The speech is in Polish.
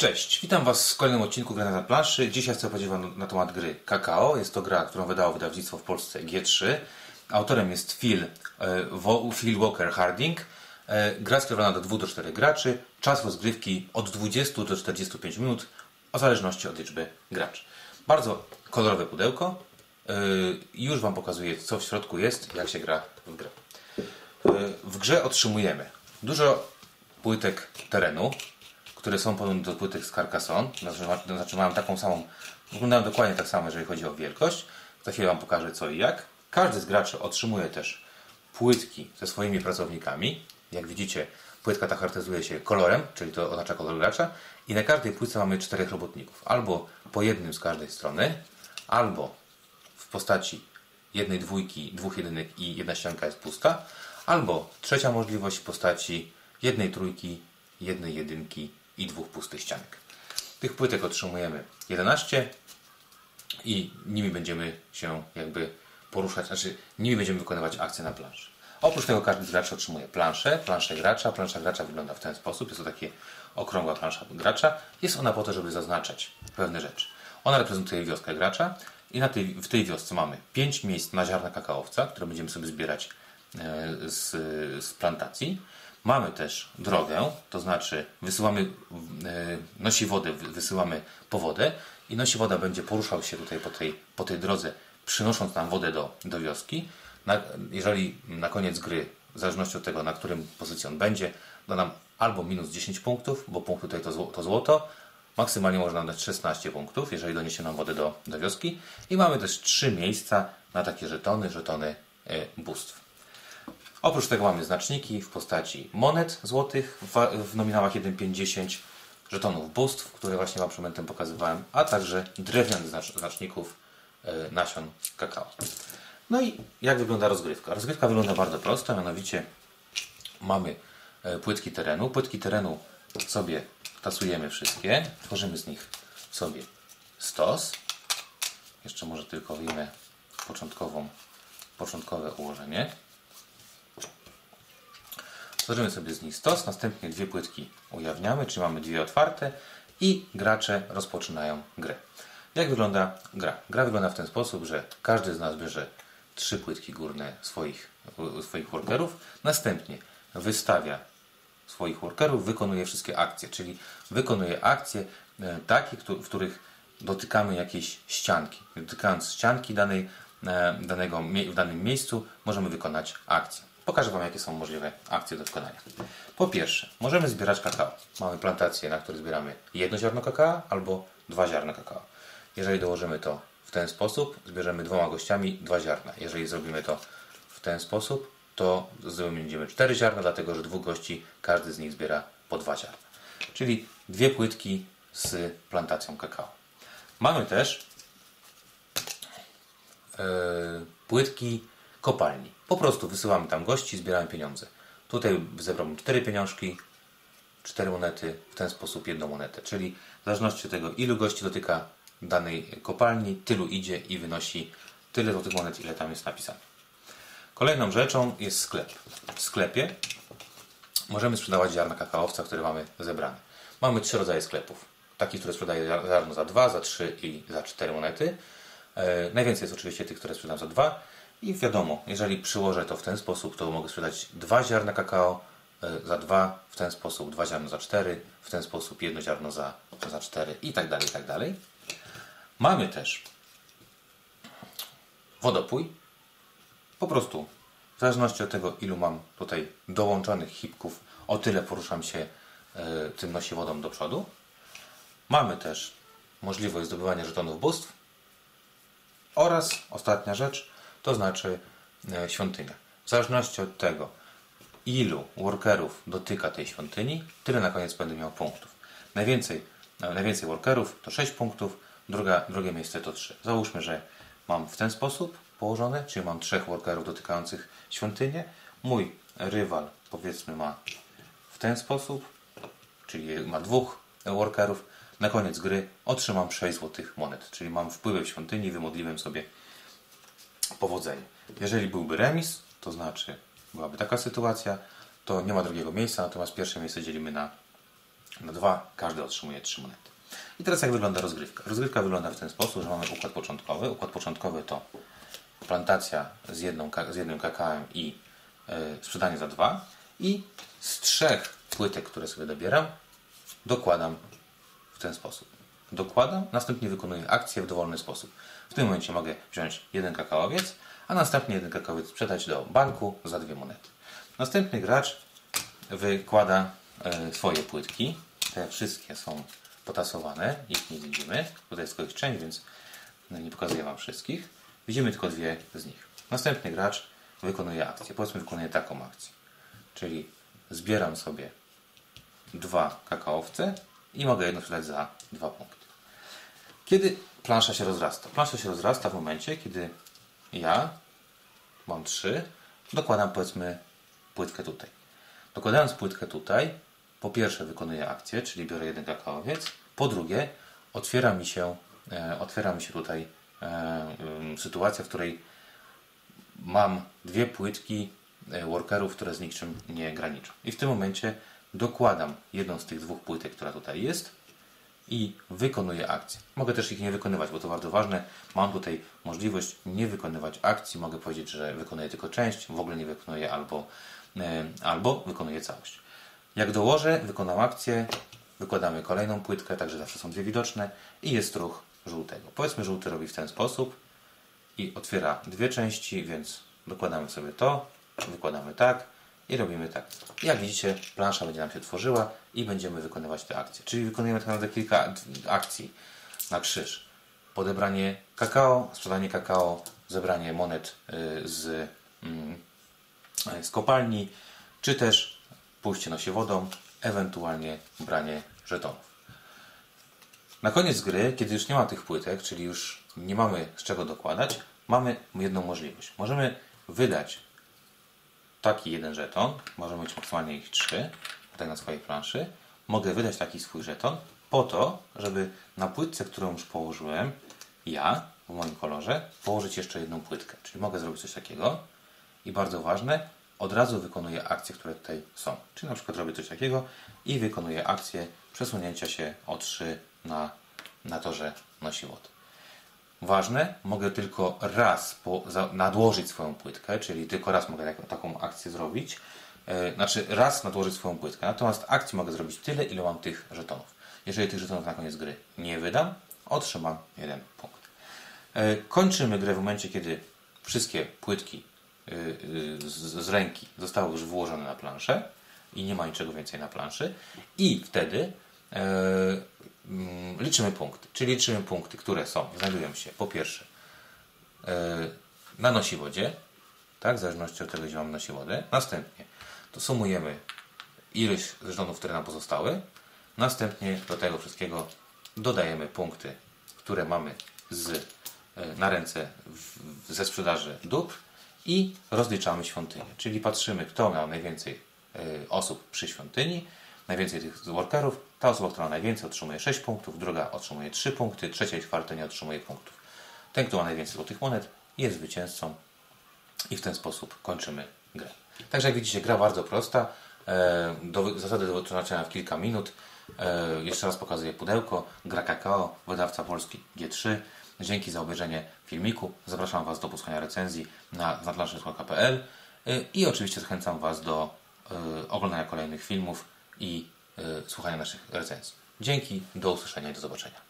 Cześć, witam Was w kolejnym odcinku Gry na planszy. Dzisiaj chcę powiedzieć Wam na temat gry Kakao. Jest to gra, którą wydało wydawnictwo w Polsce G3. Autorem jest Phil, e, Phil Walker Harding. E, gra skierowana do 2 do 4 graczy. Czas rozgrywki od 20 do 45 minut, w zależności od liczby graczy. Bardzo kolorowe pudełko. E, już Wam pokazuję, co w środku jest, jak się gra w grę. W grze otrzymujemy dużo płytek terenu, które są podobne do płytek z Carcassonne. Znaczy, znaczy mają taką samą, wyglądają dokładnie tak samo, jeżeli chodzi o wielkość. Za chwilę Wam pokażę co i jak. Każdy z graczy otrzymuje też płytki ze swoimi pracownikami. Jak widzicie, płytka ta charakteryzuje się kolorem, czyli to oznacza kolor gracza. I na każdej płytce mamy czterech robotników. Albo po jednym z każdej strony, albo w postaci jednej dwójki, dwóch jedynek i jedna ścianka jest pusta, albo trzecia możliwość w postaci jednej trójki, jednej jedynki i dwóch pustych ścianek. Tych płytek otrzymujemy 11 i nimi będziemy się jakby poruszać, znaczy nimi będziemy wykonywać akcje na planszy. Oprócz tego każdy z graczy otrzymuje planszę, planszę gracza. Plansza gracza wygląda w ten sposób, jest to takie okrągła plansza gracza. Jest ona po to, żeby zaznaczać pewne rzeczy. Ona reprezentuje wioskę gracza i na tej, w tej wiosce mamy 5 miejsc na ziarna kakaowca, które będziemy sobie zbierać z, z plantacji. Mamy też drogę, to znaczy wysyłamy, e, nosi wodę, wysyłamy po wodę i nosi woda będzie poruszał się tutaj po tej, po tej drodze, przynosząc nam wodę do, do wioski. Na, jeżeli na koniec gry, w zależności od tego, na którym pozycji on będzie, da nam albo minus 10 punktów, bo punkt tutaj to, to złoto, maksymalnie można dać 16 punktów, jeżeli doniesie nam wodę do, do wioski. I mamy też trzy miejsca na takie żetony, żetony e, bóstw. Oprócz tego mamy znaczniki w postaci monet złotych w, nominałach 1, 5, 10, żetonów bóstw, które właśnie Wam przed pokazywałem, a także drewnianych znaczników e, nasion kakao. No i jak wygląda rozgrywka? Rozgrywka wygląda bardzo prosto, mianowicie mamy e, płytki terenu. Płytki terenu sobie tasujemy wszystkie, tworzymy z nich sobie stos. Jeszcze może tylko wyjmę początkową, początkowe ułożenie. Tworzymy sobie z nich stos, następnie dwie płytki ujawniamy, czyli mamy dwie otwarte i gracze rozpoczynają grę. Jak wygląda gra? Gra wygląda w ten sposób, że każdy z nas bierze trzy płytki górne swoich, swoich workerów, następnie wystawia swoich workerów, wykonuje wszystkie akcje, czyli wykonuje akcje e, takie, w których dotykamy jakiejś ścianki. Dotykając ścianki danej, e, danego, w danym miejscu możemy wykonać akcję. Pokażę Wam, jakie są możliwe akcje do wykonania. Po pierwsze, możemy zbierać kakao. Mamy plantację, na której zbieramy jedno ziarno kakao albo dwa ziarna kakao. Jeżeli dołożymy to w ten sposób, zbierzemy dwoma gościami dwa ziarna. Jeżeli zrobimy to w ten sposób, to zdobędziemy cztery ziarna, dlatego że dwóch gości, każdy z nich zbiera po dwa ziarna. Czyli dwie płytki z plantacją kakao. Mamy też yy, płytki kopalni. Po prostu wysyłamy tam gości, zbieramy pieniądze. Tutaj zebrałbym cztery pieniążki, cztery monety, w ten sposób jedną monetę. Czyli w zależności od tego, ilu gości dotyka danej kopalni, tylu idzie i wynosi tyle do tych monet, ile tam jest napisane. Kolejną rzeczą jest sklep. W sklepie możemy sprzedawać ziarna kakaowca, które mamy zebrane. Mamy trzy rodzaje sklepów. Taki, który sprzedaje ziarno za 2, za 3 i za 4 monety. E, najwięcej jest oczywiście tych, które sprzedam za 2. I wiadomo, jeżeli przyłożę to w ten sposób, to mogę sprzedać dwa ziarna kakao e, za dwa, w ten sposób dwa ziarno za cztery, w ten sposób jedno ziarno za, za cztery i tak dalej, i tak dalej. Mamy też wodopój. Po prostu w zależności od tego, ilu mam tutaj dołączonych hipków, o tyle poruszam się y, tym nosi wodą do przodu. Mamy też możliwość zdobywania żetonów bóstw oraz ostatnia rzecz, to znaczy e, świątynia. W zależności od tego, ilu workerów dotyka tej świątyni, tyle na koniec będę miał punktów. Najwięcej, e, najwięcej workerów to 6 punktów, druga, drugie miejsce to 3. Załóżmy, że mam w ten sposób położone, czyli mam trzech workerów dotykających świątynię. Mój rywal powiedzmy ma w ten sposób, czyli ma dwóch workerów. Na koniec gry otrzymam 6 złotych monet, czyli mam wpływy w świątyni wymodliłem sobie powodzenie. Jeżeli byłby remis, to znaczy byłaby taka sytuacja, to nie ma drugiego miejsca, natomiast pierwsze miejsce dzielimy na Na 2 każdy otrzymuje 3 monety. I teraz jak wygląda rozgrywka? Rozgrywka wygląda w ten sposób, że mamy układ początkowy. Układ początkowy to plantacja z, jedną, z jednym kakałem i yy, sprzedanie za dwa. I z trzech płytek, które sobie dobieram, dokładam w ten sposób. Dokładam, następnie wykonuję akcję w dowolny sposób. W tym momencie mogę wziąć jeden kakaowiec, a następnie jeden kakaowiec sprzedać do banku za dwie monety. Następny gracz wykłada e, swoje płytki. Te wszystkie są potasowane, ich nie widzimy. Tutaj jest tylko ich część, więc nie pokazuję Wam wszystkich. Widzimy tylko dwie z nich. Następny gracz wykonuje akcję. Powiedzmy, wykonuje taką akcję. Czyli zbieram sobie dwa kakaowce i mogę jedno sprzedać za dwa punkty. Kiedy plansza się rozrasta? Plansza się rozrasta w momencie, kiedy ja mam trzy, dokładam powiedzmy płytkę tutaj. Dokładając płytkę tutaj, po pierwsze wykonuję akcję, czyli biorę jeden kakaowiec, po drugie otwiera mi się, e, otwiera mi się tutaj e, e, sytuacja, w której mam dwie płytki e, workerów, które z niczym nie graniczą. I w tym momencie dokładam jedną z tych dwóch płytek, która tutaj jest i wykonuję akcję. Mogę też ich nie wykonywać, bo to bardzo ważne. Mam tutaj możliwość nie wykonywać akcji. Mogę powiedzieć, że wykonuję tylko część, w ogóle nie wykonuję albo, e, albo wykonuję całość. Jak dołożę, wykonam akcję, wykładamy kolejną płytkę, także zawsze są dwie widoczne i jest ruch żółtego. Powiedzmy, żółty robi w ten sposób i otwiera dwie części, więc dokładamy sobie to, wykładamy tak, i robimy tak. Jak widzicie, plansza będzie nam się tworzyła i będziemy wykonywać te akcje. Czyli wykonujemy tak naprawdę kilka akcji na krzyż. Podebranie kakao, sprzedanie kakao, zebranie monet y, z, mm, z kopalni, czy też pójście nosie wodą, ewentualnie branie żetonów. Na koniec gry, kiedy już nie ma tych płytek, czyli już nie mamy z czego dokładać, mamy jedną możliwość. Możemy wydać taki jeden żeton, możemy mieć maksymalnie ich trzy, na swojej planszy. Mogę wydać taki swój żeton po to, żeby na płytce, którą już położyłem, ja w moim kolorze, położyć jeszcze jedną płytkę. Czyli mogę zrobić coś takiego i bardzo ważne, od razu wykonuję akcje, które tutaj są. Czyli na przykład robię coś takiego i wykonuję akcję przesunięcia się o 3 na, na torze nosiwody. Ważne, mogę tylko raz po, za, nadłożyć swoją płytkę, czyli tylko raz mogę tak, taką akcję zrobić. E, znaczy raz nadłożyć swoją płytkę. Natomiast akcji mogę zrobić tyle, ile mam tych żetonów. Jeżeli tych żetonów na koniec gry nie wydam, otrzymam jeden punkt. E, kończymy grę w momencie, kiedy wszystkie płytki e, z, ręki zostały już włożone na planszę i nie ma niczego więcej na planszy i wtedy Mm, liczymy punkty. Czyli liczymy punkty, które są, znajdują się po pierwsze na nosiwodzie, tak, w zależności od tego, gdzie mamy nosiwodę. Następnie to sumujemy ilość żetonów, które nam pozostały. Następnie do tego wszystkiego dodajemy punkty, które mamy z, e, na ręce w, ze sprzedaży dóbr i rozliczamy świątynię. Czyli patrzymy, kto miał najwięcej e, osób przy świątyni, najwięcej tych workerów. Ta osoba, która ma najwięcej otrzymuje 6 punktów, druga otrzymuje 3 punkty, trzecia i czwarta nie otrzymuje punktów. Ten, kto ma najwięcej złotych monet jest zwycięzcą i w ten sposób kończymy grę. Także jak widzicie, gra bardzo prosta. E, do, zasady do wytłumaczenia w kilka minut. E, jeszcze raz pokazuję pudełko. Gra Kakao, wydawca polski G3. Dzięki za obejrzenie filmiku. Zapraszam Was do posłuchania recenzji na znadlanszy.pl e, i oczywiście zachęcam Was do oglądania kolejnych filmów i słuchania naszych recenzji. Dzięki, do usłyszenia i do zobaczenia.